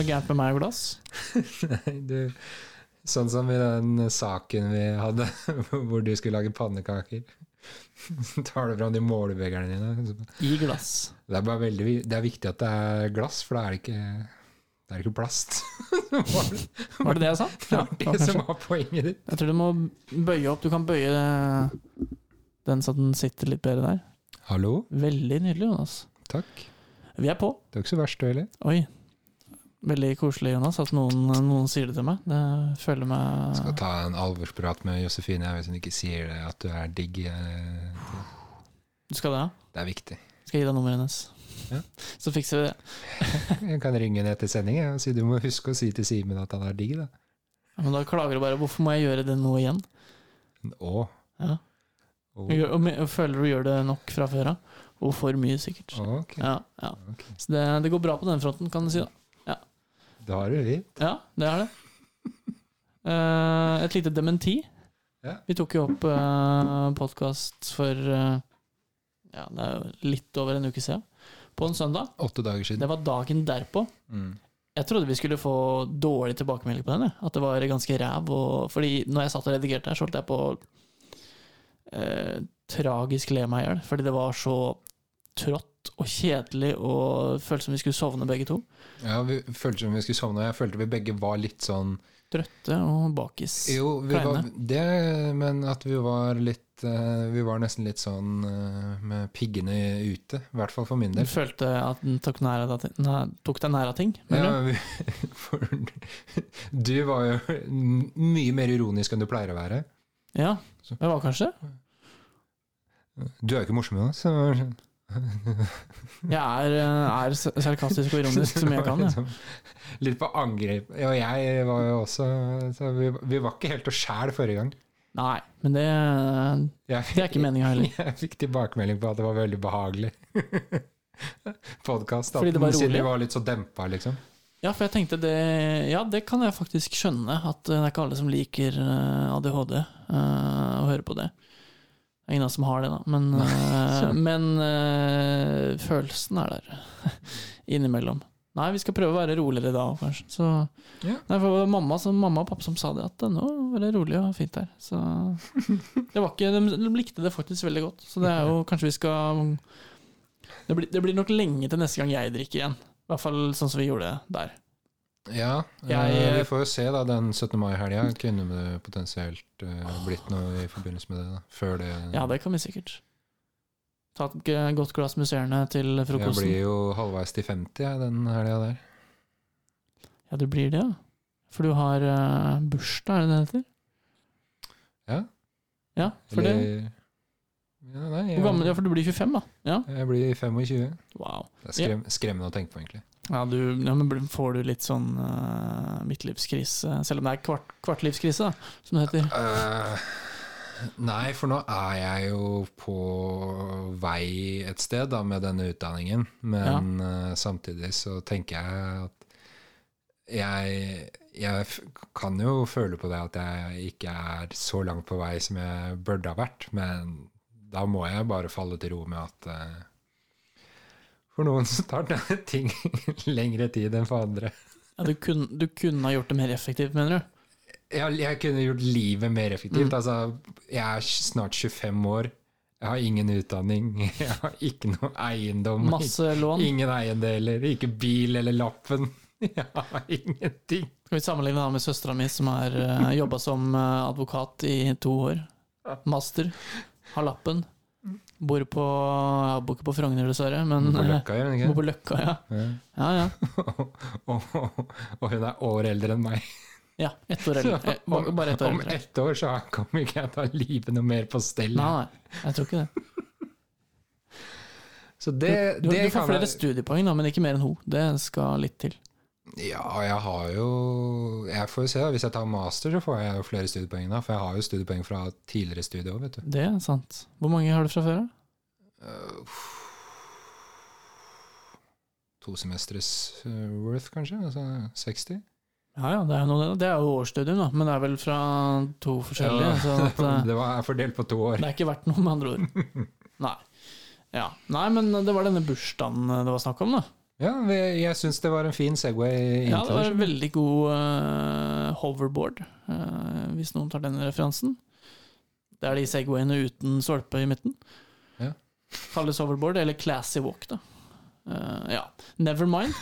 som er gærent med meg og glass? Nei, du Sånn som i den saken vi hadde, hvor du skulle lage pannekaker. Tar du fram de målebegerne dine. I glass. Det er, bare veldig, det er viktig at det er glass, for da er det ikke, det er ikke plast. Var det det jeg sa? Det var det som var poenget ditt. Jeg tror du må bøye opp. Du kan bøye den så den sitter litt bedre der. Hallo? Veldig nydelig, Jonas. Takk. Vi er på. Det er ikke så verst, du heller. Oi. Veldig koselig, Jonas, at noen, noen sier det til meg. Det føler meg Skal ta en alvorsprat med Josefine hvis hun ikke sier det, at du er digg. eh, Du skal det? Det er viktig. Skal gi deg nummeret hennes? Ja. Så fikser vi det. Jeg kan ringe henne etter sending og si du må huske å si til Simen at han er digg. da. Ja, Men da klager du bare 'hvorfor må jeg gjøre det nå igjen'? Å. Ja. Og føler du gjør det nok fra før av? Og for mye, sikkert. Okay. Ja, ja. Okay. Så det, det går bra på den fronten, kan du si. da Da har du litt. Ja, det er det. Uh, et lite dementi. Ja. Vi tok jo opp uh, podkast for uh, Ja, det er jo litt over en uke siden. På en søndag. Åtte dager siden. Det var dagen derpå. Mm. Jeg trodde vi skulle få dårlig tilbakemelding på den. jeg. At det var ganske ræv. Og, fordi når jeg satt og redigerte her, så holdt jeg på å eh, tragisk le meg i hjel. Fordi det var så trått og kjedelig og føltes som vi skulle sovne begge to. Ja, vi følte som vi skulle sovne, jeg følte vi begge var litt sånn Trøtte og bakis. Jo, vi var, det, men at vi var litt eh, Vi var nesten litt sånn eh, med piggene ute. I hvert fall for min del. Du følte at den tok, nær av, ting- nei, tok deg nær av ting? Ja, du? vi, for du var jo mye mer ironisk enn du pleier å være. Ja, jeg var kanskje det. Du er jo ikke morsom, Jonas. Jeg er, eh, er sarkastisk og ironisk som jeg kan. Ja. Liksom Litt på angrep. Og jeg var jo også så vi, vi var ikke helt å sjæl forrige gang. Nei, men det, det er ikke meninga heller. Jeg fikk tilbakemelding på at det var veldig behagelig podkast. Fordi det var Siden rolig? vi var litt så dempa, liksom. Ja, for jeg tenkte det Ja, det kan jeg faktisk skjønne. At det er ikke alle som liker eh, ADHD eh, å høre på det. Ingen av oss som har det, da. Men, eh, men eh, følelsen er der innimellom. Nei, vi skal prøve å være roligere da kanskje. Så, Ja. Nei, for mamma, så, mamma og pappa som sa det, at nå var det rolig og fint her. Så det var ikke, de likte det faktisk veldig godt. Så det er jo kanskje vi skal det blir, det blir nok lenge til neste gang jeg drikker igjen. I hvert fall sånn som vi gjorde det der. Ja, Jeg- eh, vi får jo se da den 17. mai-helga. Kunne det potensielt eh, blitt noe i forbindelse med det? da Før det Ja, det kan vi sikkert. Ta et godt glass musserende til Jeg blir jo halvveis til 50 jeg, den helga der. Ja, du blir det, ja. For du har uh, bursdag, er det det heter? Ja. Ja, for det ja, nei, jeg, Hvor gammel ja, for du blir 25, da? Ja. Jeg blir 25. Wow. Det er skrem, skremmende å tenke på, egentlig. Ja, du, ja, men får du litt sånn uh, midtlivskrise, selv om det er kvart, kvartlivskrise, da, som det heter? Uh, nei, for nå er jeg jo på vei et sted da, med denne utdanningen. Men eh, samtidig så tenker jeg at jeg, jeg kan jo føle på det at jeg ikke er så langt på vei som jeg burde ha vært. Men da må jeg bare falle til ro med at eh, for noen så tar ting lengre tid enn for andre. Ja, du, kun, du kunne ha gjort det mer effektivt, mener du? Jeg, jeg kunne gjort livet mer effektivt. Mm. Altså, jeg er snart 25 år. Jeg har ingen utdanning. Jeg har ikke noe eiendom. Masse lån. Ingen eiendeler. Ikke bil eller lappen. Jeg har ingenting. Skal vi sammenligne da med søstera mi, som har uh, jobba som eh, advokat i to år? Master. Har lappen. Bor på ja, Bor ikke på Frogner, dessverre, men På eh, Løkka, gjør hun bor ikke? på Løkka, ja. Ja. Ja, ja. og, hun er år eldre enn meg. ja ett år eldre. Eh, bare- ett år Om eldre. ett år så kommer ikke jeg til å ha livet noe mer på stell. Nei, nei, jeg tror ikke det. Så det, Du, du, det du får flere jeg- studiepoeng, da, men ikke mer enn hun. Det skal litt til. Ja, jeg har jo Jeg får jo se, da. Hvis jeg tar master, så får jeg jo flere studiepoeng da. For jeg har jo studiepoeng fra tidligere studie òg, vet du. Det er sant. Hvor mange har du fra før? da? Uh, to semestres worth, kanskje? Altså 60? Ja ja, det er, noe, det er jo årsstudium, da. Men det er vel fra to forskjellige. Så at, eh, det var er fordelt på to år. det er ikke verdt noe, med andre ord. Nei. Ja. Nei, men det var denne bursdagen det var snakk om, da. Ja, jeg syns det var en fin Segway Ja, det var en veldig god uh, hoverboard, uh, hvis noen tar den referansen. Det er de Segwayene uten stolpe i midten. Ja. Kalles hoverboard, eller classy walk, da. Uh, ja, never mind.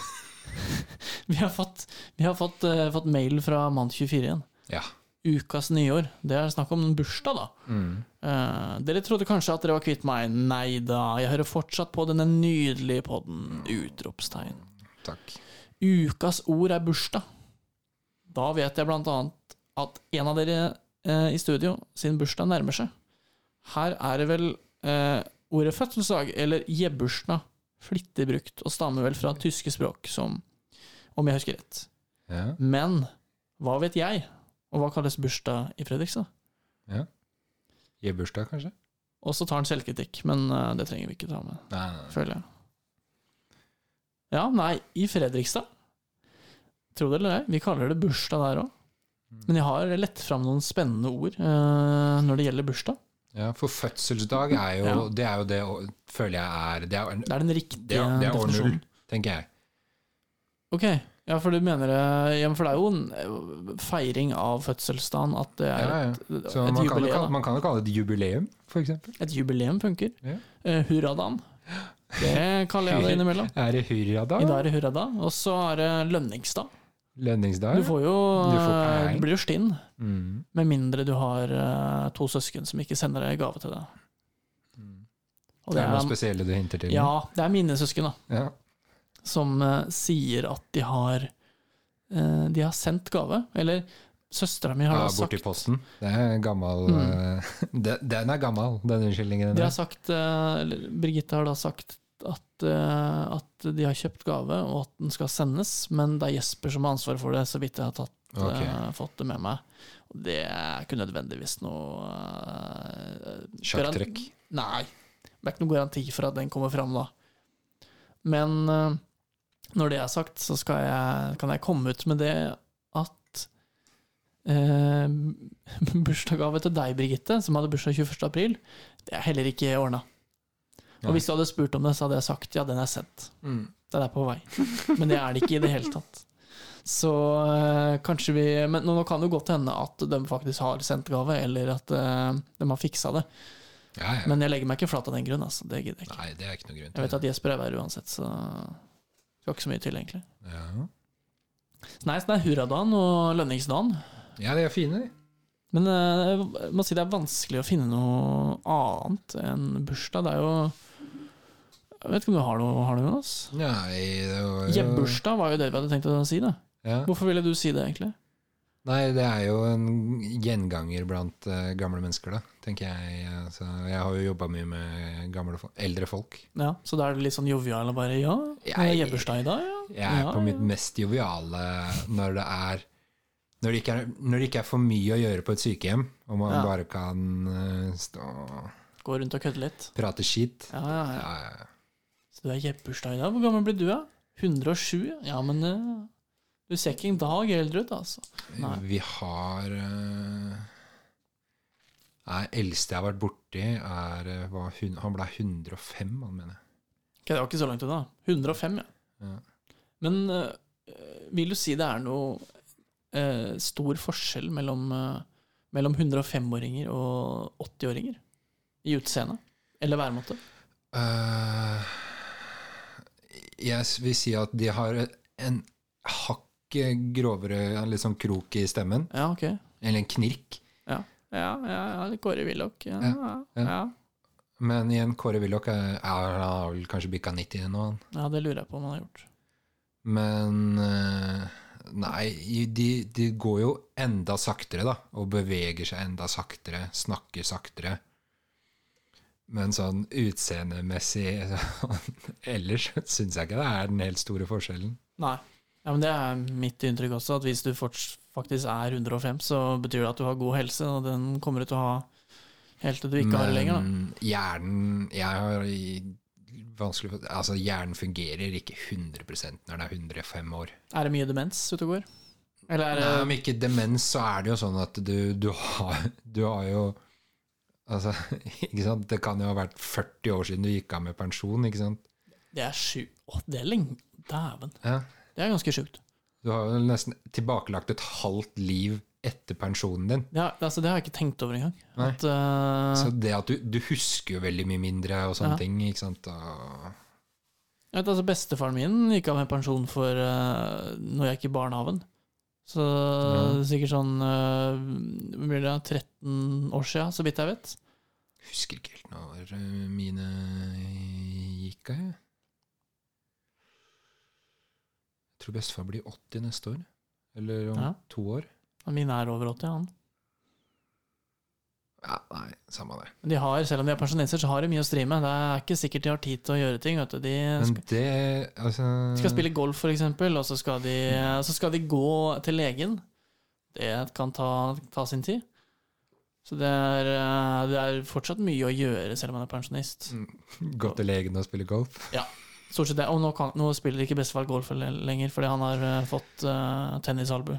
vi har fått, vi har fått, fått mail fra Mann24 igjen. Ja. Ukas nyår. Det er snakk om en bursdag, da. Mm. Eh, dere trodde kanskje at dere var kvitt meg. Nei da, jeg hører fortsatt på denne nydelige podden. Utropstegn. Takk. Ukas ord er bursdag. Da vet jeg blant annet at en av dere eh, i studio sin bursdag nærmer seg. Her er det vel eh, ordet fødselsdag, eller jebbursdag, flittig brukt, og stammer vel fra tyske språk, som om jeg husker rett. Ja. Men hva vet jeg? Og hva kalles bursdag i Fredrikstad? Ja. Gi bursdag, kanskje? Og så tar han selvkritikk, men eh, det trenger vi ikke ta med. Nei, nei, nei. føler jeg. Ja, nei, i Fredrikstad. Tro det eller ei, vi kaller det bursdag der òg. Men jeg har lett fram noen spennende ord uh, når det gjelder bursdag. Ja, for fødselsdag er jo Ja. Det er jo det føler jeg er Det er, Det er den riktige det er, det er år null, tenker jeg. Ok, ja, for du mener det ja, For det er jo en eh, feiring av fødselsdagen at det er Ja, ja. et, Så et man jubileum. Kan, man kan jo kalle det et jubileum, eksempel. Et jubileum funker. Ja. Uh, hurradagen. Det kaller jeg det innimellom. Er det hurradag? I dag er det hurradag, og så er det lønningsdag. Lønningsdag? Du får jo Du får eh. Du blir jo stinn. Mm. Med mindre du har uh, to søsken som ikke sender deg gave til deg. Og Det det er noe spesielle du hinter til? ja, det er mine søsken, da. ja. Som eh, sier at de har eh, De har sendt gave. Eller søstera mi har Ja, da borti posten. Det er gammel Mm. eh, den, den er gammel, den unnskyldningen. De har sagt Birgitte har da sagt at, at de har kjøpt gave, og at den skal sendes, men det er Jesper som har ansvaret for det, så vidt jeg har tatt, okay. fått det med meg. Og det er ikke nødvendigvis noe uh, Sjakktrekk. Nei. Det er ikke noe garanti for at den kommer fram da. Men eh, når det er sagt, så jeg, kan jeg komme ut med det at eh, bursdagsgave til deg, Birgitte, som hadde bursdag 21. april, det er heller ikke ordna. Og hvis du hadde spurt om det, så hadde jeg sagt ja, den er sendt. Mm. Den er på vei. Men det er det ikke i det hele tatt. Så eh, kanskje vi Men nå kan det jo godt hende at de faktisk har sendt gave, eller at eh, de har fiksa det. Ja, ja. Men jeg legger meg ikke flat av den grunn. Altså. Det gidder jeg ikke. Nei, det er ikke noe grunn til Jeg vet at Jesper er verre uansett, så skal ikke så mye til, egentlig. ja. Nei, så det er hurradagen og lønningsdagen. ja, de er fine, de. Men eh, jeg må si det er vanskelig å finne noe annet enn bursdag. Det er jo Jeg vet ikke om du har noe, har du Jonas? Nei, det var jo Hjembursdag var jo det vi hadde tenkt å si. da. ja. Hvorfor ville du si det, egentlig? Nei, det er jo en gjenganger blant uh, gamle mennesker, da, tenker jeg. Altså, jeg har jo jobba mye med gamle, eldre folk. Ja, Så da er det litt sånn jovial og bare ja, Jeg, Jeg- jebbursdag i ja. Jeg er ja, på mitt mest joviale når det er når det, er når det ikke er for mye å gjøre på et sykehjem, og man Ja. bare kan uh, stå Gå rundt og kødde litt. prate skit. Ja, ja, ja. Så du er jebbursdag i dag. Hvor gammel blir du, da? 107? ja? Men eh, du ser ikke en dag eldre ut, altså. Nei. Vi har eh, Nei, eldste jeg har vært borti, er eh, var, hun- Han ble 105, han mener jeg. Okay, det var ikke så langt unna. 105, ja. Ja. Men eh, vil du si det er noe eh, stor forskjell mellom, eh, mellom 105-åringer og 80-åringer i utseende? Eller væremåte? Uh, jeg vil si at de har en hakk grovere, en litt sånn krok i stemmen. Ja, ok. Eller en knirk. Ja, ja, ja, ja Kåre Willoch. Ja, ja, Ja. Men igjen, Kåre Willoch har vel kanskje bikka 90 nå, han. ja, det lurer jeg på om han har gjort. Men eh, Nei, de, de går jo enda saktere, da. Og beveger seg enda saktere. Snakker saktere. Men sånn utseendemessig Ellers syns jeg ikke det er den helt store forskjellen. Nei. Ja, men Det er mitt inntrykk også, at hvis du faktisk er 105, så betyr det at du har god helse, og den kommer du til å ha helt til du ikke har det lenger. da. Men hjernen Jeg har vanskelig for Altså, hjernen fungerer ikke 100% når det er 105 år. Er det mye demens ute og går? Eller er Nei, om ikke demens, så er det jo sånn at du, du, har, du har jo Altså, ikke sant? Det kan jo ha vært 40 år siden du gikk av med pensjon, ikke sant? Det er sju Å, det er lenge Dæven. Ja. Det er ganske sjukt. Du har jo nesten tilbakelagt et halvt liv etter pensjonen din. Ja, altså, det har jeg ikke tenkt over engang. At, uh, Så det at du, du husker jo veldig mye mindre og sånne Ja. ting, ikke sant. Og, vet, altså, bestefaren min gikk av med pensjon for uh, når jeg gikk i barnehagen. Så Ja. sikkert sånn uh, blir det? 13 år siden, så vidt jeg vet. husker ikke helt når mine gikk av, jeg. Jeg tror bestefar blir 80 neste år. Eller om Ja. to år. Og Min er over 80, han. Ja, nei, samme det. De har, selv om de er pensjonister, så har de mye å stri med. Det er ikke sikkert de har tid til å gjøre ting. Vet du. De skal, det altså, skal spille golf, eksempel, og så skal, de, så skal de gå til legen. Det kan ta, ta sin tid. Så det er, eh, det er fortsatt mye å gjøre selv om man er pensjonist. Gå til legen og spille golf. Stort sett det. Og nå, kan, nå spiller ikke bestefar golf lenger, fordi han har uh, fått uh, tennisalbu.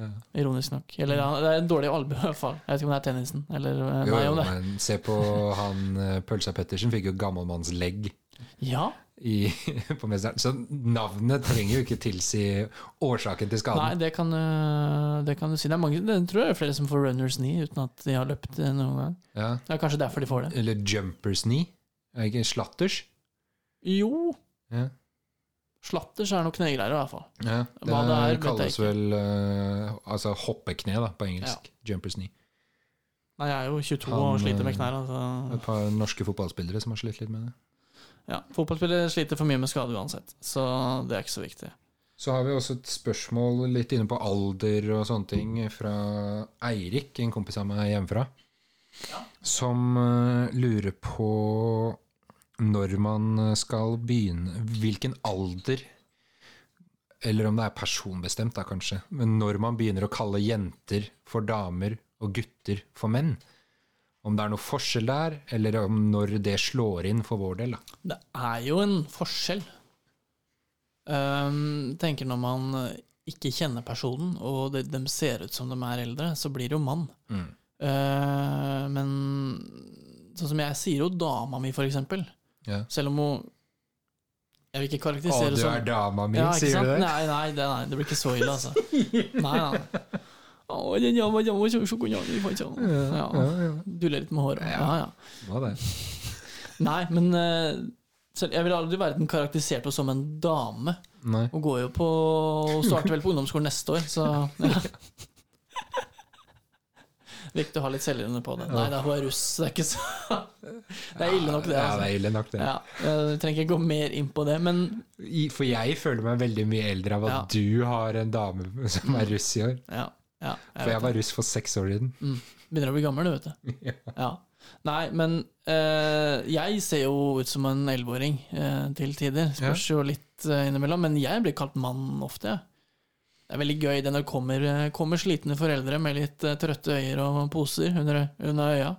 Ja. Ironisk nok. Eller han- det er en dårlig albue, i hvert fall. Jeg vet ikke om det er tennisen. Eller eh, Jo, nei, jo, om det. men se på han Pølsa Pettersen fikk jo gammelmannslegg Ja. i, på Mesteren. Så navnet trenger jo ikke tilsi årsaken til Nei, skaden. det kan, det kan du si. Det er mange, det tror jeg er flere som får runners knee uten at de har løpt noen gang. Ja. Det er kanskje derfor de får det. Eller jumpers knee. Ikke slatters? Jo, Ja. slatters er noe knegreier i hvert fall. Ja, det, Hva det er, kalles vel uh, altså hoppekne da, på engelsk. Jumpers knee. Nei, jeg er jo 22 Han, og sliter med eh, knær. Altså. Et par norske fotballspillere som har slitt litt med det. Ja, Fotballspillere sliter for mye med skade uansett, så det er ikke så viktig. Så har vi også et spørsmål litt inne på alder og sånne ting fra Eirik, en kompis av meg hjemmefra, som eh, lurer på når man skal begynne Hvilken alder Eller om det er personbestemt, da kanskje. Men når man begynner å kalle jenter for damer og gutter for menn. Om det er noe forskjell der, eller om når det slår inn for vår del. da. Det er jo en forskjell. Um, tenker når man ikke kjenner personen, og de, de ser ut som de er eldre, så blir det jo mann. Mm. Uh, men sånn som jeg sier jo dama mi, for eksempel. Ja. Selv om hun Jeg vil ikke Å, karakterisere du som er dama mi, Ja, sier du det? Nei, nei, det, nei, det blir ikke så ille, altså. Nei, nei. Å, den jama, jama, ja. ja. Duller litt med håret. Ja. Ja. Hva det? Nei, men eh, jeg vil aldri være den karakterisert henne som en dame. Nei. Hun går jo på Hun starter vel på ungdomsskolen neste år, så ja. Viktig å ha litt selvironi på det. Nei, er hun er russ, det er ikke så Det er ille nok, det. Ja, det Altså. er ille nok, det. Ja, jeg trenger ikke gå mer inn på det, men For jeg føler meg veldig mye eldre av at Ja. du har en dame som er russ i år. ja. ja For jeg var russ for seks år siden. Mm. Begynner å bli gammel, du, vet du. Ja. Nei, men eh, jeg ser jo ut som en elleveåring eh, til tider. Spørs jo litt eh, innimellom. Men jeg blir kalt mann ofte. jeg. Det er veldig gøy det når kommer, eh, kommer slitne foreldre med litt eh, trøtte øyer og poser under, under øya.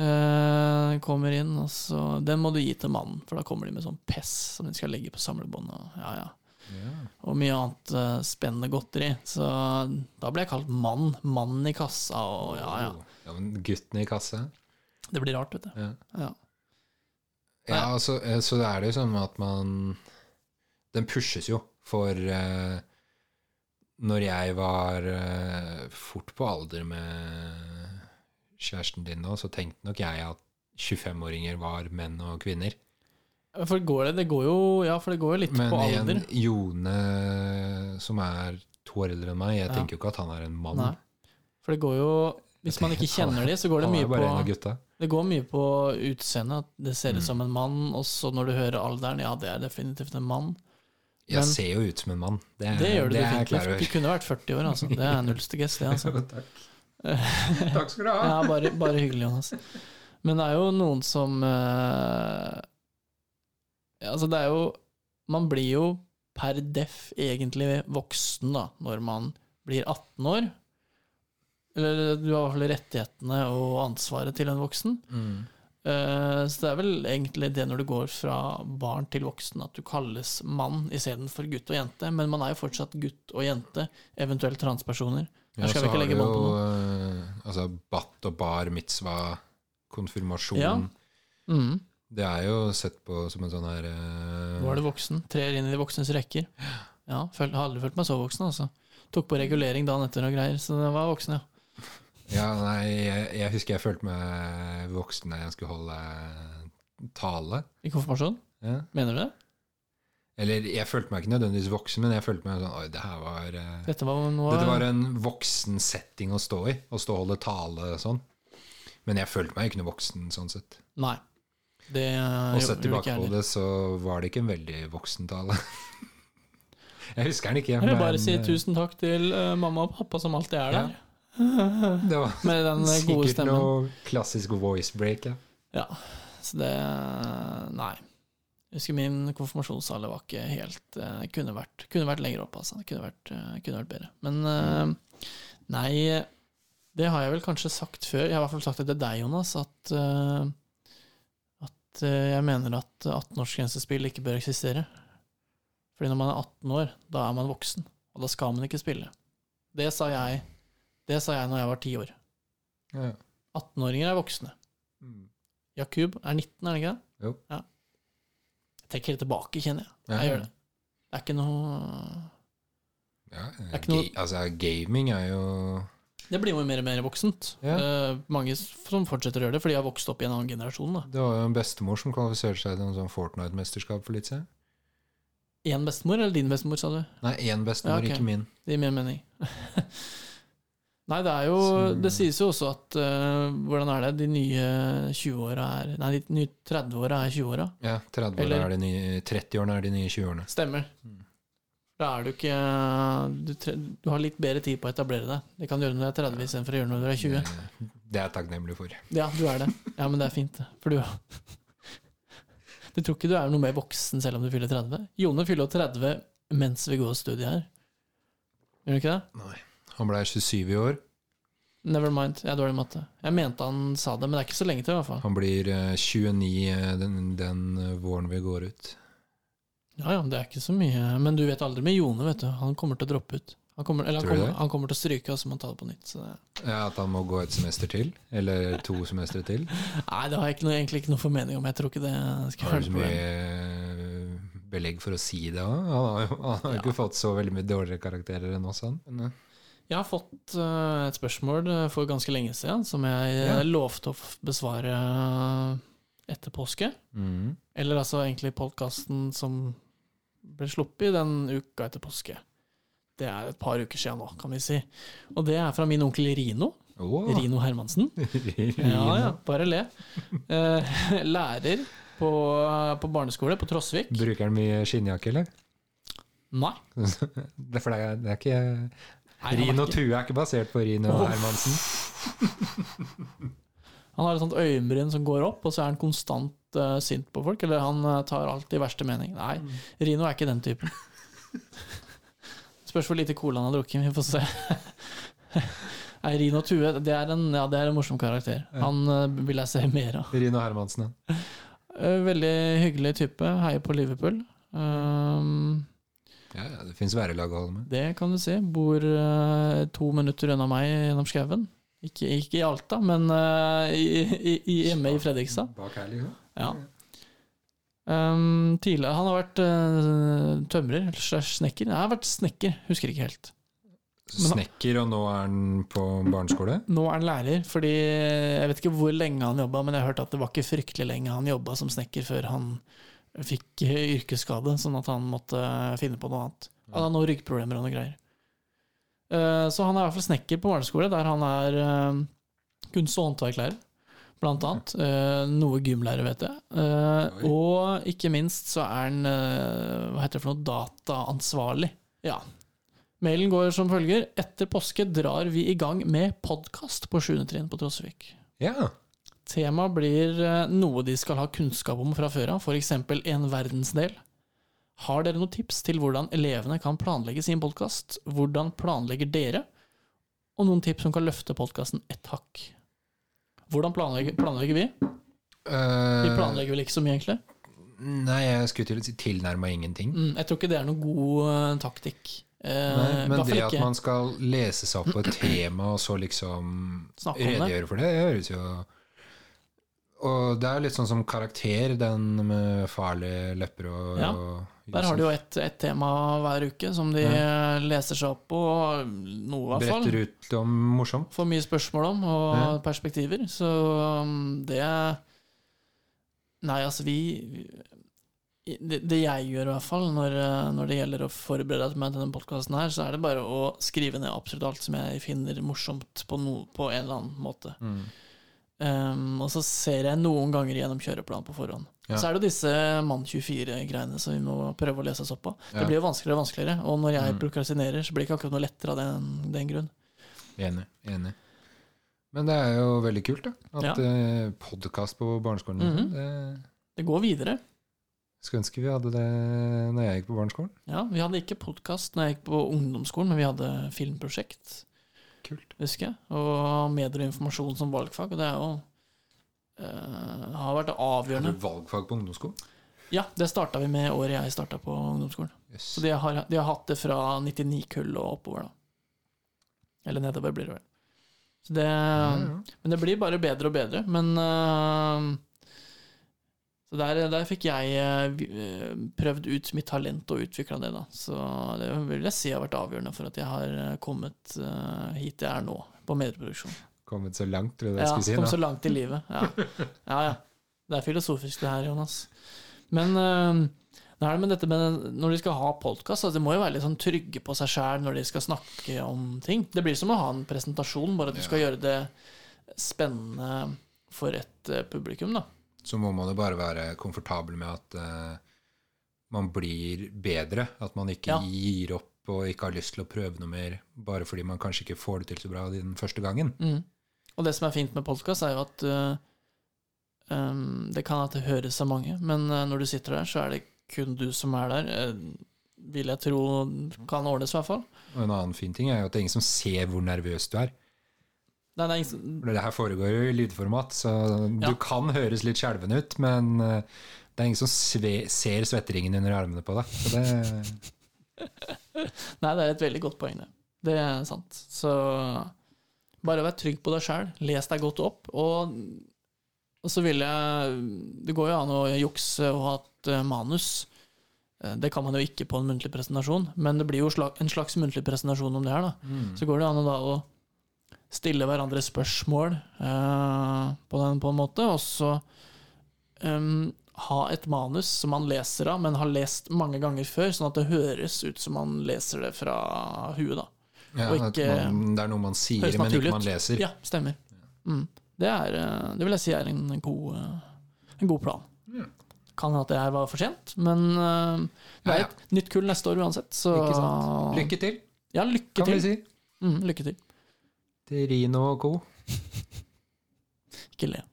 Eh, kommer inn, og så Den må du gi til mannen, for da kommer de med sånn pess som de skal legge på samlebåndet. Og, ja, ja. og mye annet uh, spennende godteri. Så da ble jeg kalt mann. Mannen i kassa og ja, ja. ja men gutten i kassa? Det blir rart, vet du. Ja. Ja. Ja, altså, så er det jo sånn at man Den pushes jo for eh, Når jeg var eh, fort på alder med kjæresten din nå, så tenkte nok jeg at 25-åringer var menn og kvinner. For går det, det går jo, ja, for det går jo litt Men på en alder. Jone som er to år eldre enn meg, jeg Ja. tenker jo ikke at han er en mann. Nei. For det går jo Hvis man ikke kjenner de, så går det mye en på. Det går mye på utseendet. At det ser ut Mm. som en mann, og så når du hører alderen, ja, det er definitivt en mann. Jeg Men- ser jo ut som en mann. Det, er- Det gjør du det definitivt. Du kunne vært 40 år, altså. Det er nullste gest, det, altså. Takk. Takk skal du ha. Ja, bare, bare hyggelig, Jonas. Men det er jo noen som uh, Altså, det er jo Man blir jo per def egentlig voksen da, når man blir 18 år. Eller du har i hvert fall rettighetene og ansvaret til en voksen. Mm. Eh, så det er vel egentlig det når du går fra barn til voksen, at du kalles mann istedenfor gutt og jente. Men man er jo fortsatt gutt og jente, eventuelt transpersoner. Ja, Her skal så vi ikke legge bånd på jo, eh, Altså bat og bar mitzvah, konfirmasjon Ja. Mm. Det er jo sett på som en sånn her uh... Nå er du voksen. Trer inn i de voksnes rekker. Ja, føl, har aldri følt meg så voksen, altså. Tok på regulering dagen etter og greier, så det var voksen, ja. Ja, nei, jeg, jeg husker jeg følte meg voksen da jeg skulle holde tale. I konfirmasjon? Ja. Mener du det? Eller jeg følte meg ikke nødvendigvis voksen, men jeg følte meg sånn Oi, det her var eh, Dette var noe Dette var en voksen setting å stå i. Å stå og holde tale sånn. Men jeg følte meg ikke noe voksen sånn sett. Nei. Det Og sett tilbake på det, så var det ikke en veldig voksen tale. jeg husker den ikke. Jeg vil bare men, si eh, tusen takk til eh, mamma og pappa som alltid er Ja. Det var Med den gode sikkert stemmen. noe klassisk voice break. Ja. Ja, så det Nei. Jeg husker min konfirmasjonsalder var ikke helt uh, Kunne vært, kunne vært lenger opp, altså. Kunne vært, uh, kunne vært bedre. Men uh, nei, det har jeg vel kanskje sagt før. Jeg har i hvert fall sagt det til deg, Jonas, at at jeg mener at 18-årsgrensespill ikke bør eksistere. Fordi når man er 18 år, da er man voksen, og da skal man ikke spille. Det sa jeg Det sa jeg når jeg var 10 år. Ja. 18-åringer er voksne. Mm. Jakub er 19, er det ikke det? Jo. Ja. Jeg trekker det tilbake, kjenner jeg. Jeg gjør det. Det er ikke noe Ja, er ikke noe- altså, gaming er jo Det blir jo mer og mer voksent. Ja. Uh, mange som fortsetter å gjøre det, fordi de har vokst opp i en annen generasjon. da. Det var jo en bestemor som kvalifiserte seg til en sånn Fortnite-mesterskap for litt siden. Én bestemor, eller din bestemor, sa du? Nei, én bestemor, Ja, okay. ikke min. Det gir mer mening. Nei, det er jo Så- Det sies jo også at uh, Hvordan er det? De nye 20-åra er Nei, de nye 30-åra er 20-åra. Ja, 30-åra er de nye 30-årene er de nye 20-årene. Stemmer. Mm. Da er du ikke du, du har litt bedre tid på å etablere deg. Det kan du gjøre når du er 30 istedenfor å gjøre når du er 20. Det, det er jeg takknemlig for. Ja, du er det. Ja, men det er fint. For du Du tror ikke du er noe mer voksen selv om du fyller 30? Jone fyller jo 30 mens vi går studiet her. Gjør du ikke det? Nei. Han ble 27 i år. Never mind, jeg er dårlig i matte. Jeg mente han sa det, men det er ikke så lenge til, i hvert fall. Han blir eh, 29 eh, den, den eh, våren vi går ut. Ja ja, det er ikke så mye. Men du vet aldri med Jone, vet du. Han kommer til å droppe ut. Han kommer, eller han kommer, han kommer til å stryke, og så må han ta det på nytt. Det, Ja, At han må gå et semester til? Eller to semestre til? nei, det har jeg ikke noe, egentlig ikke noe formening om. Jeg tror ikke det skal Har du så mye eh, belegg for å si det òg? Han har jo ikke fått så veldig mye dårligere karakterer enn oss, han. Men, eh, Jeg har fått eh, et spørsmål eh, for ganske lenge siden som jeg eh, Ja. lovte å besvare etter påske. mm. Eller altså egentlig podkasten som ble sluppet den uka etter påske. Det er et par uker siden nå, kan vi si. Og det er fra min onkel Rino. Oh. Rino Hermansen. Ja, ja, bare le. Lærer på, på barneskole på Trosvik. Bruker han mye skinnjakke, eller? Nei. Er, det er, det er ikke Er Rino Tue er ikke basert på Rino og Hermansen. Han har et sånt øyenbryn som går opp, og så er han konstant uh, sint på folk. Eller han uh, tar alt i verste mening. Nei, Rino er ikke den typen. Spørs hvor lite cola han har drukket. Vi får se. Nei, Rino Tue, det er en, ja, det er en morsom karakter. Han uh, vil jeg se mer av. Rino Hermansen, ja. Veldig hyggelig type. Heier på Liverpool. Um, ja, ja det fins værelag å holde med. det kan du si. Bor uh, to minutter unna meg gjennom skauen. Ikke, ikke i Alta, men uh, i, i, i, hjemme i Fredrikstad. Bak her, liksom. Ja. Um, tidligere, han har vært uh, tømrer, eller snekker. Jeg han har vært snekker, husker ikke helt. Men Snekker, og nå er han på barneskole? Nå er han lærer, fordi jeg vet ikke hvor lenge han jobba, men jeg har hørt at det var ikke fryktelig lenge han jobba som snekker før han fikk eh, yrkesskade, sånn at han måtte finne på noe annet. Han har noen ryggproblemer og noe greier. Eh, Så han er i hvert fall snekker på barneskole, der han er eh, kunst- og håndverklærer, blant annet. Eh, Noe gymlærer, vet jeg. Eh, Og ikke minst så er han, eh, hva heter det for noe, dataansvarlig. Ja. Mailen går som følger. Etter påske drar vi i gang med podkast på 7. trinn på Trosvik. Ja. Temaet blir eh, noe de skal ha kunnskap om fra før av, f.eks. en verdensdel. Har dere noen tips til hvordan elevene kan planlegge sin podkast? Hvordan planlegger dere? Og noen tips som kan løfte podkasten ett hakk. Hvordan planlegger, planlegger vi? Vi planlegger vel ikke så mye, egentlig. Eh, Nei, jeg skulle til å si tilnærma ingenting. Mm, jeg tror ikke det er noen god uh, taktikk. Eh, Nei, men det at man skal lese seg opp på et tema, og så liksom redegjøre for det, det høres jo Og det er litt sånn som karakter, den med farlige lepper og, Ja, og Der har de jo ett et tema hver uke som de leser seg opp på, noe i hvert fall. Bretter ut om morsomt. Får mye spørsmål om, og Ja. perspektiver. Så um, det Nei, altså, vi det, det jeg gjør, i hvert fall, når, eh, når det gjelder å forberede meg til denne podkasten her, så er det bare å skrive ned absolutt alt som jeg finner morsomt på, no, på en eller annen måte. Mm. Um, og så ser jeg noen ganger gjennom kjøreplanen på forhånd. Ja. Så er det jo disse Mann 24-greiene som vi må prøve å lese oss opp på. Ja. Det blir jo vanskeligere og vanskeligere, og når jeg Mm. prokrastinerer, så blir det ikke akkurat noe lettere av den, den grunn. Enig. enig. Men det er jo veldig kult, da. At Ja. ja. podkast på barneskolen Mhm. det Det går videre. Skulle ønske vi hadde det når jeg gikk på barneskolen. Ja, Vi hadde ikke podkast når jeg gikk på ungdomsskolen, men vi hadde filmprosjekt, Kult. husker jeg. Og medier og informasjon som valgfag. Og det er jo eh, har vært avgjørende. Har du valgfag på ungdomsskolen? Ja, det starta vi med året jeg starta på ungdomsskolen. Yes. Så de har, de har hatt det fra 99-kull og oppover, da. Eller nedover, blir det vel. Så det, mm, ja. Men det blir bare bedre og bedre. Men øh, Så der, der fikk jeg vi- øh, prøvd ut mitt talent og utvikla det, da. Så det vil jeg si har vært avgjørende for at jeg har øh, kommet hit jeg er nå, på medieproduksjon. Kommet så langt, tror jeg det Ja, skulle si. kom kommet så langt i livet. Ja. ja, ja. Det er filosofisk, det her, Jonas. Men det det med dette med når de skal ha podkast, altså, de må jo være litt sånn trygge på seg sjæl når de skal snakke om ting. Det blir som å ha en presentasjon, bare at du Ja. skal gjøre det spennende for et eh, publikum, da. Så må man jo bare være komfortabel med at uh, man blir bedre. At man ikke Ja. gir opp og ikke har lyst til å prøve noe mer bare fordi man kanskje ikke får det til så bra den første gangen. Mm. Og det som er fint med podkast, er jo at uh, um, det kan at det høres av mange, men uh, når du sitter der, så er det kun du som er der. vil jeg tro kan ordnes, i hvert fall. Og en annen fin ting er jo at det er ingen som ser hvor nervøs du er. Nei, det ingen det her foregår jo i lydformat, så Ja. du kan høres litt skjelven ut, men eh, det er ingen som sve ser svetteringen under armene på deg. Så det, Nei, det er et veldig godt poeng, det. Det er sant. Så bare vær trygg på deg sjæl. Les deg godt opp. Og, og så vil jeg Det går jo an å jukse og ha et eh, manus. Eh, Det kan man jo ikke på en muntlig presentasjon, men det blir jo en slags muntlig presentasjon om det her. da. Så går det an å da å stille hverandre spørsmål uh, på, den, på en måte, og så um, ha et manus som man leser av, men har lest mange ganger før, sånn at det høres ut som man leser det fra huet. da. ja, ikke- man, det er noe man sier, men ikke man leser. Ja, stemmer. Mm. Det, er, eh, det vil jeg si er en god, eh, en god plan. Mm. Kan hende at det her var for sent, men det er et nytt kull neste år uansett, så. Lykke til, Ja, lykke kan vi si. Mm, lykke til. Til Rino og co. Ikke le.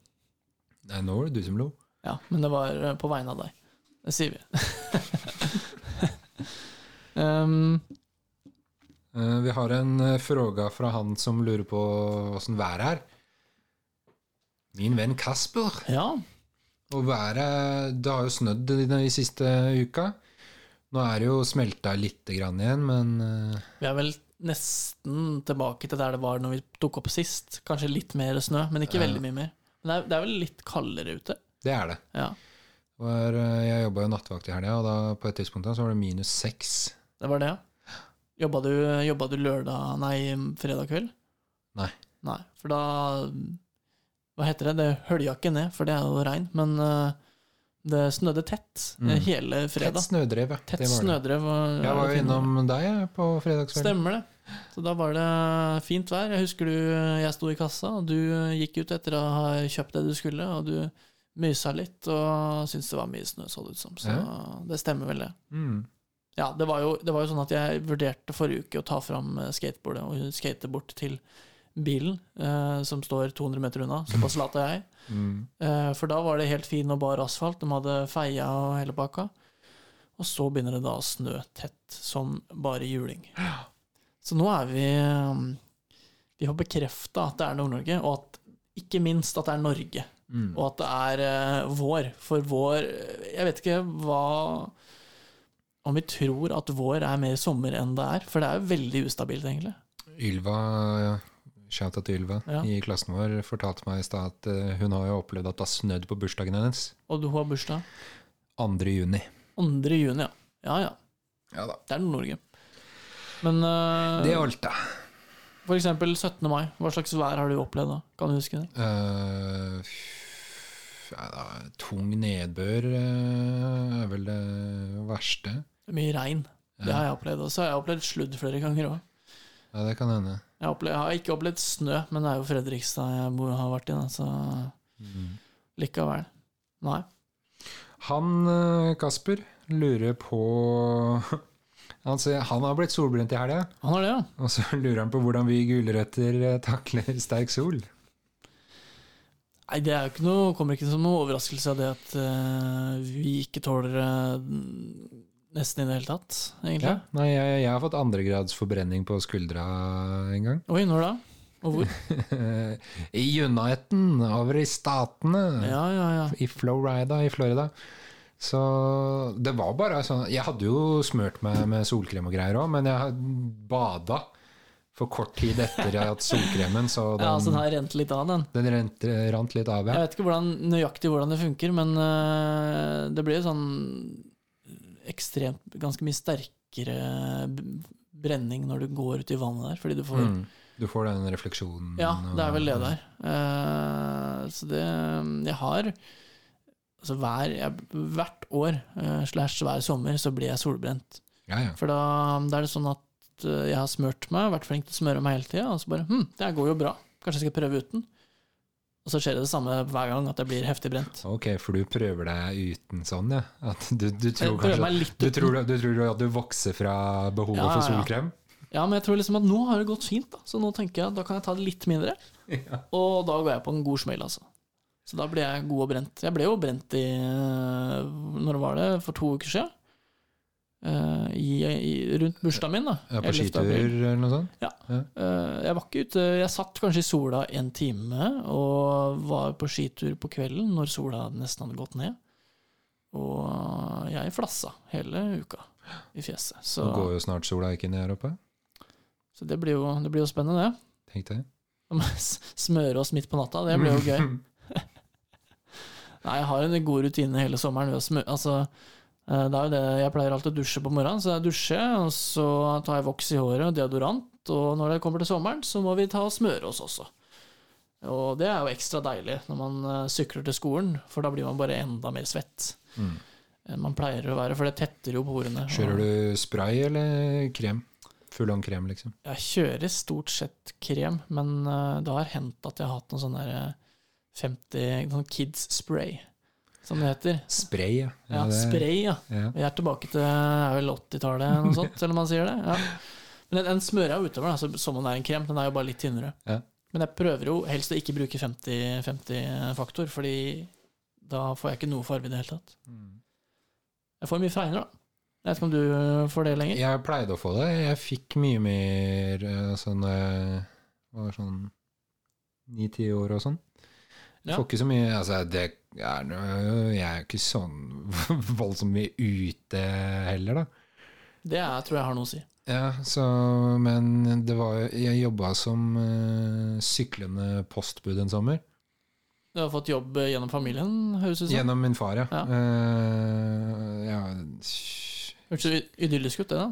Nei, nå var det du som lo. Ja, men det var eh, på vegne av deg. Det sier vi. um, Eh, vi har en uh, fråga fra han som lurer på åssen været er. Min venn Kasper. ja, Og været Det har jo snødd i den siste uka. Nå er det jo smelta lite grann igjen, men eh, vi er vel nesten tilbake til der det var når vi tok opp sist. Kanskje litt mer snø, men ikke veldig mye mer. Men det er, det er vel litt kaldere ute. det er det. Ja, Var, eh, jeg jobba jo nattevakt i helga, og da på et tidspunkt da, så var det minus seks. det var det, ja. Jobba du, jobba du lørdag, nei, fredag kveld? Nei. Nei, for da Hva heter det? Det hølja ikke ned, for det er jo regn, men eh, det snødde tett eh, Mm. hele Tett snødrev, ja. Tett Det var det. snødrev. var- Jeg var jo innom deg på fredagskvelden. Stemmer det. Så da var det fint vær. Jeg husker du, jeg sto i kassa, og du gikk ut etter å ha kjøpt det du skulle, og du mysa litt og syntes det var mye snø, så det ut som. Så det stemmer vel, det. Mm. Ja, det var, jo, det var jo sånn at jeg vurderte forrige uke å ta fram eh, skateboardet og skate bort til bilen, eh, som står 200 meter unna. Såpass lat er jeg. Mm. Eh, for da var det helt fin og bar asfalt. De hadde feia og hele pakka. Og så begynner det da å snø tett som bare juling. Så nå er vi um, Vi har bekrefta at det er Nord-Norge, og at ikke minst at det er Norge. Mm. Og at det er eh, vår. For vår Jeg vet ikke hva Om vi tror at vår er mer sommer enn det er. For det er jo veldig ustabilt, egentlig. Ylva Shouta til Ylva Ja. i klassen vår fortalte meg i stad at eh, hun har jo opplevd at det har snødd på bursdagen hennes. Og du har bursdag 2. juni. 2. juni, ja. Ja ja, Ja da. det er Nord-Norge. Men uh, Det er da. for eksempel 17. mai, hva slags vær har du opplevd da? Kan du huske det? Uh, ja, da, tung nedbør uh, er vel det verste. Det er mye regn. Det har jeg opplevd. Og så har jeg opplevd sludd flere ganger òg. Ja, det kan hende. Jeg, opplevd, jeg har ikke opplevd snø, men det er jo Fredrikstad jeg bor, har vært i, da, så likevel. Nei. Han eh, Kasper lurer på han, sier, han har blitt solbrent i helga, Han har det, ja. og så lurer han på hvordan vi gulrøtter eh, takler sterk sol. Nei, det er jo ikke noe, kommer ikke som noen overraskelse av det at uh, vi ikke tåler eh, nesten i det hele tatt, egentlig. Ja, nei, jeg, jeg har fått andregrads forbrenning på skuldra en gang. Oi, når da? Og hvor? I Uniten, over i statene. Ja, ja, ja. I Florida i Florida. Så det var bare sånn Jeg hadde jo smørt meg med solkrem og greier òg, men jeg bada for kort tid etter hatt solkremen, så den, ja så den har rent litt av, den. den rent, rant litt av. ja. Jeg vet ikke hvordan, nøyaktig hvordan det funker, men eh, det blir sånn ekstremt Ganske mye sterkere brenning når du går ut i vannet der, fordi du får Mm. Du får den refleksjonen. Ja, det er vel det der. Uh, så det Jeg har Altså hver, jeg, hvert år uh, slash hver sommer så blir jeg solbrent. Ja, ja. For da, da er det sånn at eh, jeg har smørt meg, vært flink til å smøre meg hele tida, og så bare Hm, det her går jo bra. Kanskje jeg skal prøve uten. Og så skjer det det samme hver gang, at jeg blir heftig brent. Ok, for du prøver deg uten sånn, ja? Du, du tror kanskje du tror, du tror at du vokser fra behovet Ja, for ja, ja. solkrem? Ja, men jeg tror liksom at nå har det gått fint, da. Så nå tenker jeg at da kan jeg ta det litt mindre. Og da går jeg på en god smell, altså. Så da blir jeg god og brent. Jeg ble jo brent i øh, Når var det? For to uker siden? Eh, i, i, rundt bursdagen min, da. Ja, på skitur eller noe sånt? Eh, jeg var ikke ute Jeg satt kanskje i sola en time og var på skitur på kvelden når sola nesten hadde gått ned. Og jeg flassa hele uka i fjeset. Så, Nå går jo snart sola ikke ned her oppe. så det, blir jo, det blir jo spennende, det. Tenk det. Smøre oss midt på natta, det blir jo gøy. Nei, jeg har en god rutine hele sommeren Altså, det er jo det Jeg pleier alltid å dusje på morgenen, så jeg dusjer, og så tar jeg voks i håret og deodorant, og når det kommer til sommeren, så må vi ta og smøre oss også. Og det er jo ekstra deilig når man eh, sykler til skolen, for da blir man bare enda mer svett Mm. man pleier å være, for det tetter jo porene. Kjører du spray eller krem? Full on krem, liksom. Jeg kjører stort sett krem, men eh, det har hendt at jeg har hatt der, eh, 50 sånn kids spray, som det heter. Spray, ja. Ja, det- spray, ja. Ja. Vi er tilbake til er vel 80-tallet, eller noe sånt, selv om man sier det. Ja. Men den, den smører jeg utover, da, som om det er en krem. Den er jo bare litt tynnere. Ja. Men jeg prøver jo helst å ikke bruke 50-50-faktor, fordi da får jeg ikke noe farge i det hele tatt. Jeg får mye fregner, da. Jeg vet ikke om du øh, får det lenger? Jeg pleide å få det. Jeg fikk mye mer eh, sånn var sånn ni-ti år og sånn. Jeg får ikke så mye Altså, det er noe Jeg er ikke sånn voldsomt mye ute heller, da. Det er, tror jeg har noe å si. Ja, så Men det var Jeg jobba som uh, syklende postbud en sommer. Du har fått jobb øh, gjennom familien, høres det ut som? Gjennom min far, ja. Ja. Uh, ja Hørtes idyllisk ut, det, da.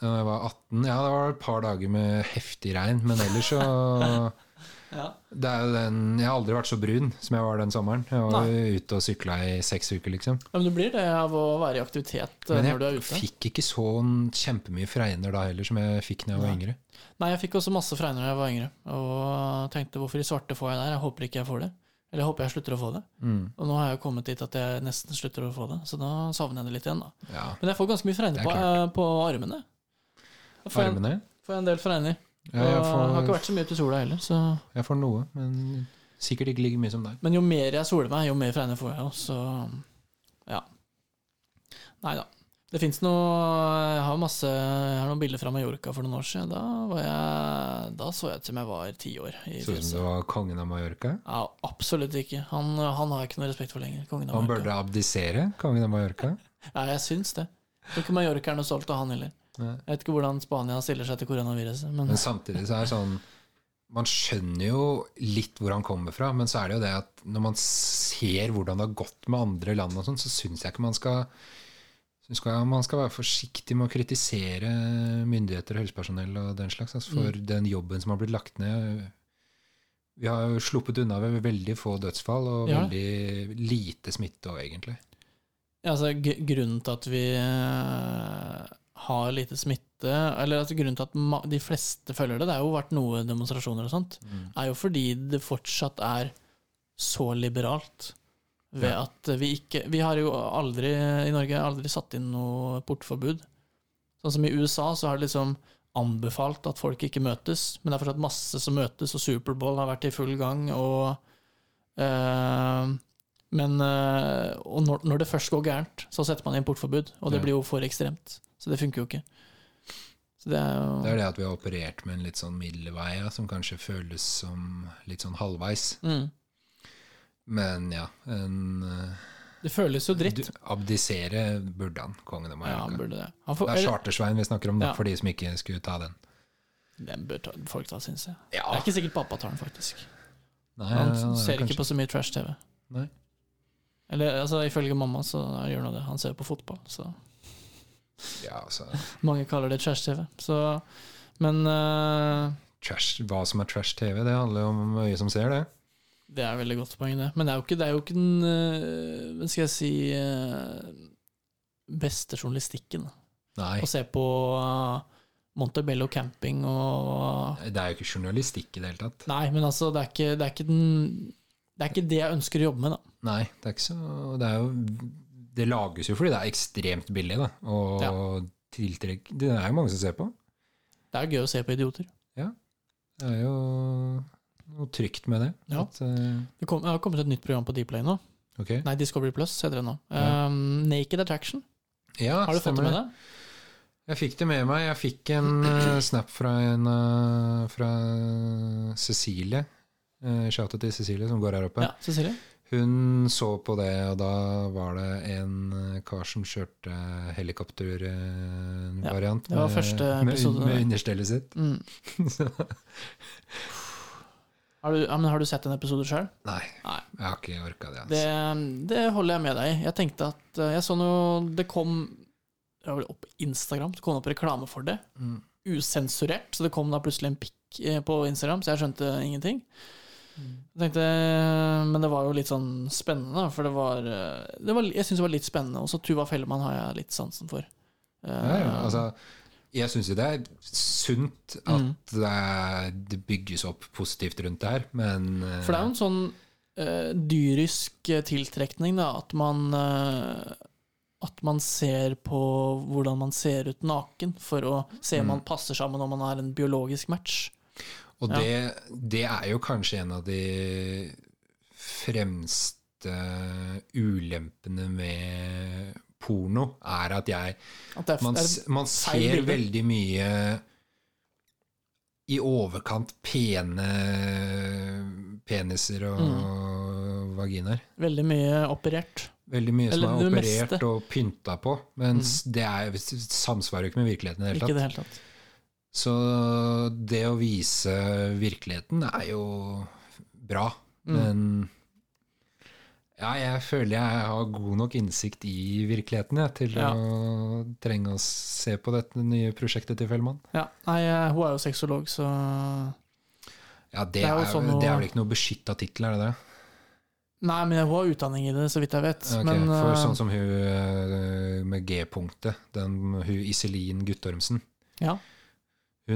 da jeg var 18 Ja, det var et par dager med heftig regn, men ellers så Ja. Det den Jeg har aldri vært så brun som jeg var den sommeren. Jeg var ute og sykla i seks uker, liksom. Ja, Men du blir det av å være i aktivitet øh, Men når du er jeg fikk ikke så kjempemye fregner da heller som jeg fikk da jeg var yngre. Nei, jeg fikk også masse fregner da jeg var yngre, og tenkte hvorfor i svarte får jeg der? Jeg håper ikke jeg får det. Eller jeg håper jeg slutter å få det. Mm. Og nå har jeg jo kommet dit at jeg nesten slutter å få det, så da savner jeg det litt igjen, da. Ja. Men jeg får ganske mye fregner er på, eh, på armene. Jeg får, en, Armene? får en del fregner. Ja, jeg, og har ikke vært så mye ute i sola heller, så jeg får noe, men sikkert ikke like mye som deg. Men jo mer jeg soler meg, jo mer fregner får jeg så ja. Nei da. Det fins noe Jeg har masse Jeg har noen bilder fra Mallorca for noen år siden. Da, var jeg, da så jeg ut som jeg var ti år. Så ut som du var kongen av Mallorca. Ja, absolutt ikke. Han, han har jeg ikke noe respekt for lenger. Han burde abdisere, kongen av Mallorca. Ja, jeg syns det. Jeg tror ikke Mallorca er noe stolt av han heller. Jeg vet ikke hvordan Spania stiller seg til koronaviruset, men Men samtidig så er det sånn man skjønner jo litt hvor han kommer fra, men så er det jo det at når man ser hvordan det har gått med andre land, og sånn, så syns jeg ikke man skal, man skal være forsiktig med å kritisere myndigheter og helsepersonell og den slags altså for Mm. den jobben som har blitt lagt ned. Vi har jo sluppet unna ved veldig få dødsfall og Ja. veldig lite smitte òg, egentlig. Ja, altså, grunnen til at vi eh, har lite smitte, eller altså, grunnen til at de fleste følger det, det har jo vært noe demonstrasjoner og sånt, er jo fordi det fortsatt er så liberalt. Ved Ja. at vi ikke Vi har jo aldri i Norge aldri satt inn noe portforbud. Sånn som i USA så har det liksom anbefalt at folk ikke møtes, men det er fortsatt masse som møtes, og Superbowl har vært i full gang, og øh, Men eh, og når, det først går gærent, så setter man inn portforbud, og det blir jo for ekstremt. Så det funker jo ikke. Så det er jo Det er det at vi har operert med en litt sånn middelvei, ja, som kanskje føles som litt sånn halvveis. mm. Men ja, en eh, Det føles jo dritt. Du, abdisere burde han, kongen av Ja, han burde det. Han får, det er Chartersveien vi snakker om, da, Ja. for de som ikke skulle ta den. Den bør ta, folk ta, syns jeg. Ja, Det er ikke sikkert pappa tar den, faktisk. Nei, Han ja, ser kanskje- ikke på så mye trash-TV. Nei. Eller altså, ifølge mamma så gjør han det. Han ser på fotball, så Ja, altså mange kaller det trash-TV. Så Men uh, trash, Hva som er trash-TV, det handler jo om øyet som ser det. det er veldig godt poeng, det. Men det er jo ikke, det er jo ikke den uh, skal jeg si uh, beste journalistikken. Nei, Å se på Montebello camping og det er jo ikke journalistikk i det hele tatt. Nei, men altså, det er ikke, det er ikke den Det er ikke det jeg ønsker å jobbe med, da. Nei, det er ikke så Det er jo Det lages jo fordi det er ekstremt billig, da. Og tiltrekk Det er jo mange som ser på. Det er gøy å se på idioter. Ja. Det er jo noe trygt med det. Ja. At, uh... Det, kom, det har kommet et nytt program på Dplay nå. Okay. Nei, Discovery Plus heter det nå. Ja. Um, Naked Attraction. Ja, Har du fått det med deg? Jeg fikk det med meg. Jeg fikk en eh, snap fra en eh, fra Cecilie. Uh, Shoutet til Cecilie, som går her oppe. Ja, Cecilie? Hun så på det, og da var det en eh, kar som kjørte helikoptervariant ja, var med, med understellet sitt. Mm. Har, du, ja, men har du sett en episode sjøl? Nei, Nei. jeg har ikke orka det. Det, Altså. det holder jeg med deg i. Jeg tenkte at eh, Jeg så noe Det kom det var vel opp på Instagram, det kom opp reklame for det. Mm. Usensurert, så det kom da plutselig en pikk eh, på Instagram, så jeg skjønte ingenting. Jeg tenkte, Men det var jo litt sånn spennende, for det var, eh, det var Jeg syns det var litt spennende. Også Tuva Fellemann har jeg litt sansen for. Eh, Ja, ja, altså, jeg syns jo det er sunt at Mm. det, bygges opp positivt rundt det her, men eh, For det er jo en sånn uh, dyrisk tiltrekning, da, at man uh, At man ser på hvordan man ser ut naken, for å se om Mm. man passer sammen, om man er en biologisk match. Og Ja. det, det er jo kanskje en av de fremste ulempene med porno, er at jeg At det er, Man, man ser veldig mye i overkant pene peniser og Mm. vaginaer. veldig mye operert. Veldig mye som Eller er operert meste. Mm. og pynta på, mens det er, samsvarer jo ikke med virkeligheten i det Ikke tatt. Ikke det helt hele tatt. Så det å vise virkeligheten er jo bra, Mm. men ja, jeg føler jeg har god nok innsikt i virkeligheten jeg, til Ja. å trenge å se på dette nye prosjektet til Fellmann. Ja, nei, hun er jo sexolog, så Ja, det, Det er jo sånn det er vel ikke noe beskytta tittel, er det det? Nei, men hun har utdanning i det, så vidt jeg vet. Ok, men for eh, sånn som hun eh, med G-punktet, den hun Iselin Guttormsen, ja,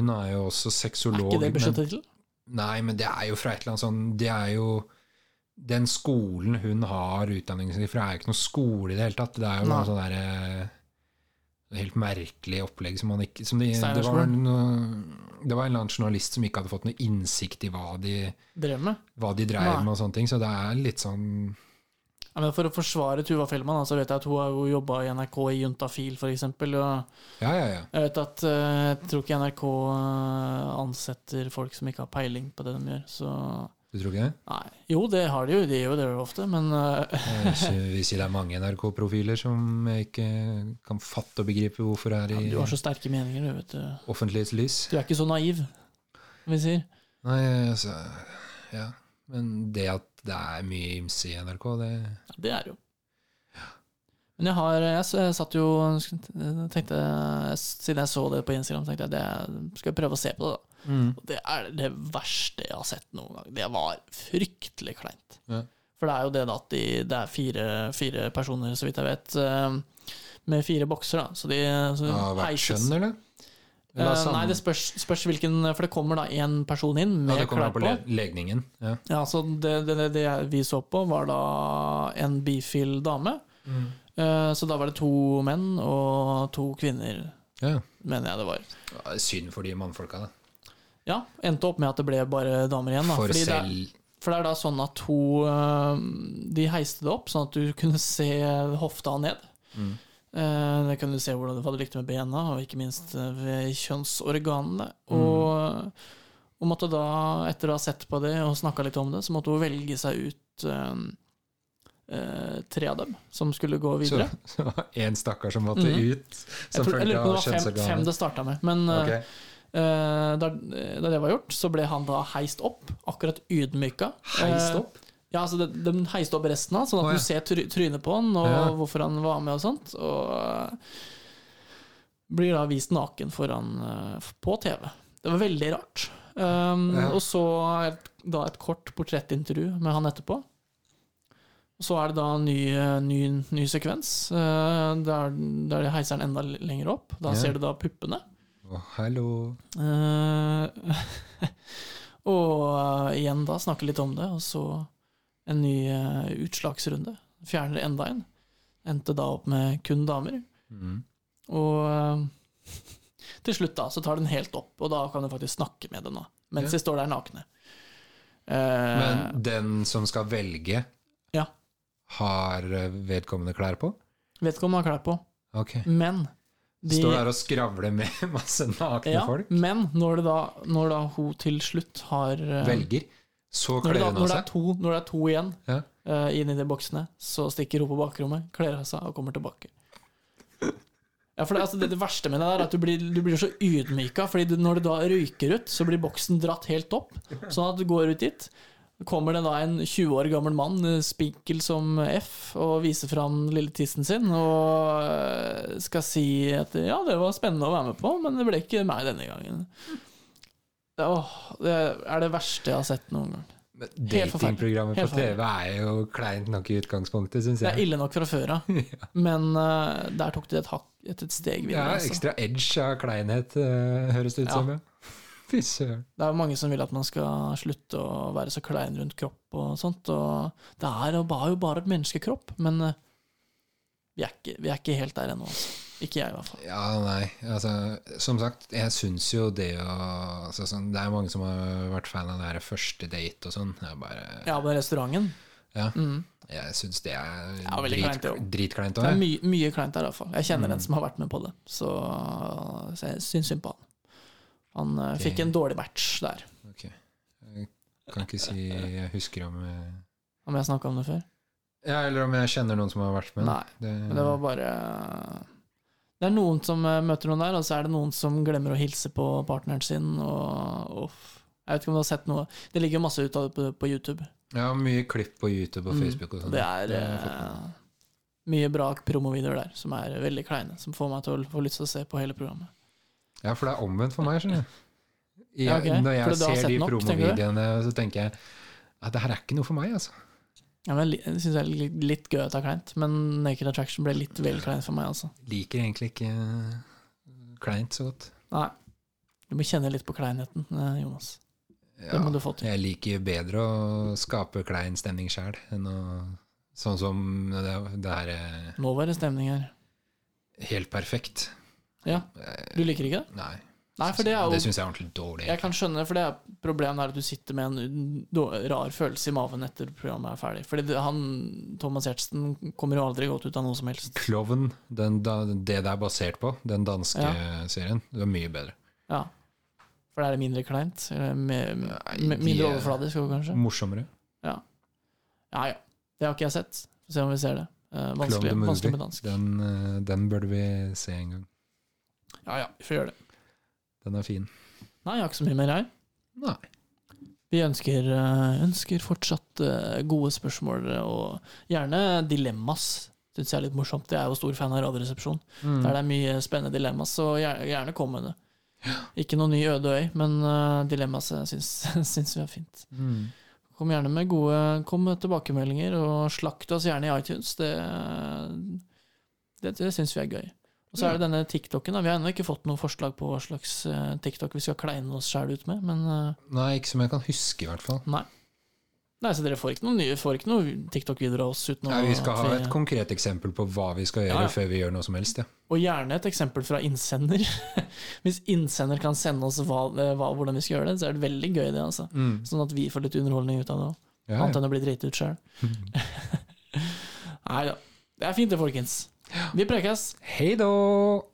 hun er jo også er ikke det men- beskyttet tittel? Nei, men det er jo fra et eller annet sånn Det er jo Den skolen hun har utdanningen sin fra, er jo ikke noe skole i det hele tatt. Det er jo noe sånn derre Helt merkelig opplegg som man ikke som de, det, var noe, det var en eller annen journalist som ikke hadde fått noe innsikt i hva de, Drev med? hva de drev med og sånne ting, så det er litt sånn Ja, men for å forsvare Tuva Fellmann, så vet jeg at hun har jo jobba i NRK i Juntafil, f.eks. Ja, ja, ja. jeg vet at eh, jeg tror ikke NRK eh, ansetter folk som ikke har peiling på det de gjør. Så Du tror ikke det? nei. Jo, det har de jo, de gjør jo det ofte, men eh, si det er mange NRK-profiler som jeg ikke kan fatte og begripe hvorfor er ja, i du har så sterke meninger, du, vet du. offentlighetslys. Du er ikke så naiv, vi sier. Nei, altså Ja. Men det at det er mye ymse i NRK, det Ja, det er det jo. Men jeg har Jeg, satt jo tenkte, Siden jeg så det på Instagram, tenkte jeg det skal jeg prøve å se på det. da Og Det er det verste jeg har sett noen gang. Det var fryktelig kleint. Ja. For det er jo det da at de, det er fire, fire personer, så vidt jeg vet, eh, med fire bokser. da Så de så ja, hvert heises- kjønn, eller? Eh, Eller av nei, det spørs, spørs hvilken For det kommer da én person inn ja, med det kommer klær på på. le legningen. Ja. Ja, så det, det, det vi så på, var da en bifil dame. Mm. Så da var det to menn og to kvinner, ja. mener jeg det var. Ja, Synd for de mannfolka, da. Ja, endte opp med at det ble bare damer igjen. Da, For fordi det selv For det er da sånn at to øh, De heiste det opp, sånn at du kunne se hofta ned. Mm. Eh, Det du se hvordan det hadde likt med bena, og ikke minst eh, ved kjønnsorganene. Mm. Og, og måtte da, etter å ha sett på det og snakka litt om det, så måtte hun velge seg ut eh, Uh, tre av dem som skulle gå videre. så det var én stakkar som måtte Mhm. ut Jeg, som tror, jeg lurer på om det var fem, fem det starta med. Men okay. Ok. eh, da, da det var gjort, så ble han da heist opp, akkurat ydmyka. Heist opp? Ja, altså de, de heiste opp resten av, sånn at oh, ja. du ser try trynet på han, og Ja. hvorfor han var med og sånt. Og blir da vist naken foran eh, på TV. Det var veldig rart. Um, Ja. Og så et, da et kort portrettintervju med han etterpå. Og så er det da en ny, ny, ny sekvens, Uh, der, der de heiser han enda lenger opp. Da ser du da puppene. Å, hallo. Uh, og uh, igjen da snakke litt om det, og så en ny uh, utslagsrunde. Fjerner enda en. Endte da opp med kun damer. Mm. Og uh, til slutt da, så tar den helt opp, og da kan du faktisk snakke med den da, mens Ja. de står der nakne. Uh, Men den som skal velge, Ja. har eh, vedkommende klær på? han har klær på, Okay. men de, Står der og skravler med masse nakne ja, folk? Men når, det da, når da hun til slutt har eh, Velger. Så kler da, når, det er to, det er to igjen Ja. uh, inn i de boksene, så stikker hun på bakrommet, kler av seg og kommer tilbake. Ja, for det, altså, det, det verste med det er at du blir, du blir så ydmyka, Fordi du, når du da ryker ut, så blir boksen dratt helt opp. Sånn at du går ut dit. Kommer det da en 20 år gammel mann, eh, spinkel som F, og viser fram lille tissen sin og eh, skal si at ja, det var spennende å være med på, men det ble ikke meg denne gangen. Det, åh, det er det verste jeg har sett noen gang. Datingprogrammet på TV er jo kleint nok i utgangspunktet, syns Det er ille nok fra før av, men uh, der tok de et, hakk, et, et steg Ja, videre. altså. ekstra edge av kleinhet, uh, høres det ut Ja. som. Ja. Fy søren. Det er jo mange som vil at man skal slutte å være så klein rundt kropp og sånt. Og det er jo bare, jo bare et menneskekropp, men uh, vi er ikke, vi er ikke helt der ennå. Altså. Ikke jeg, i hvert fall. Ja, nei, altså Som sagt, jeg syns jo det å altså, sånn, Det er mange som har vært fan av det her første date og sånn. Ja, på restauranten. Ja. Mm. Jeg syns det er Ja, veldig drit, kleint, det. Det er my mye, kleint der, i hvert fall. Jeg kjenner Mm. en som har vært med på det, så, så jeg syns synd på han. Han okay. Fikk en dårlig match der. Jeg kan ikke si jeg husker om jeg, Om jeg snakka om det før? Ja, eller om jeg kjenner noen som har vært med. Nei. Men det var bare Det er noen som eh, møter noen der, og så er det noen som glemmer å hilse på partneren sin. Og, uff. Jeg vet ikke om du har sett noe Det ligger masse ut av det på, på YouTube. Ja, mye klipp på YouTube og Mm. Facebook og sånn. Det er Det eh, mye bra promovideoer der som er veldig kleine, som får meg til å få lyst til å se på hele programmet. Ja, for det er omvendt for meg, skjønner du. Ja, okay. Når jeg ser de promovideoene, så tenker jeg at det her er ikke noe for meg, altså. Ja, men Jeg syns det er litt, litt gøy å det er kleint, men Naked Attraction ble litt vel kleint for meg, altså. Liker egentlig ikke eh, kleint så godt. Nei. Du må kjenne litt på kleinheten, Jonas. Jonas. Det må du få til. jeg liker bedre å skape klein stemning sjæl enn å Sånn som det, det her er Nå var det stemning her. helt perfekt. Ja, Eh, du liker ikke det? Nei. Nei, for det er jo Det syns jeg er ordentlig dårlig. Jeg kan skjønne for det er problemet er at du sitter med en rar følelse i maven etter programmet er ferdig. Fordi han, Thomas Giertsen kommer jo aldri godt ut av noe som helst. Klovn, den, det det er basert på, den danske serien, det er mye bedre. Ja. For det er mindre kleint? Med, med, mindre er- overfladisk òg, kanskje? Morsommere. Ja ja. Det har ikke jeg sett. Få se om vi ser det. Eh, vanskelig, vanskelig med dansk. Den, eh, den burde vi se en gang. Ja ja, vi får gjøre det. Den er fin. Nei, jeg har ikke så mye mer her. Nei. Vi ønsker, eh, ønsker fortsatt eh, gode spørsmål, og gjerne dilemmas. Syns jeg er litt morsomt. Jeg er jo stor fan av Radioresepsjon, Mm. der det er mye spennende dilemmas, så gjerne, kom med det. Ikke noe ny øde øy, men uh, dilemmas syns, syns vi er fint. Mm. Kom gjerne med gode Kom med tilbakemeldinger, og slakt oss gjerne i iTunes. Det, det, det syns vi er gøy. Og så er det denne TikToken. Da. Vi har ennå ikke fått noe forslag på hva slags eh, TikTok vi skal kleine oss sjæl ut med, men eh, Nei, ikke som jeg kan huske, i hvert fall. nei. Nei, så dere får ikke noe nye Får ikke noe TikTok-videoer av oss uten Nei, vi skal ha ha et konkret eksempel på hva vi skal gjøre Ja, før vi gjør noe som helst. Ja. Og gjerne et eksempel fra innsender. Hvis innsender kan sende oss hva, eh, hva, hvordan vi skal gjøre det, så er det veldig gøy, det. altså Mm. Sånn at vi får litt underholdning ut av det òg. Ja, Annet enn å bli driti ut sjøl. Nei da. Det er fint det, folkens. Vi prekes. Hei då!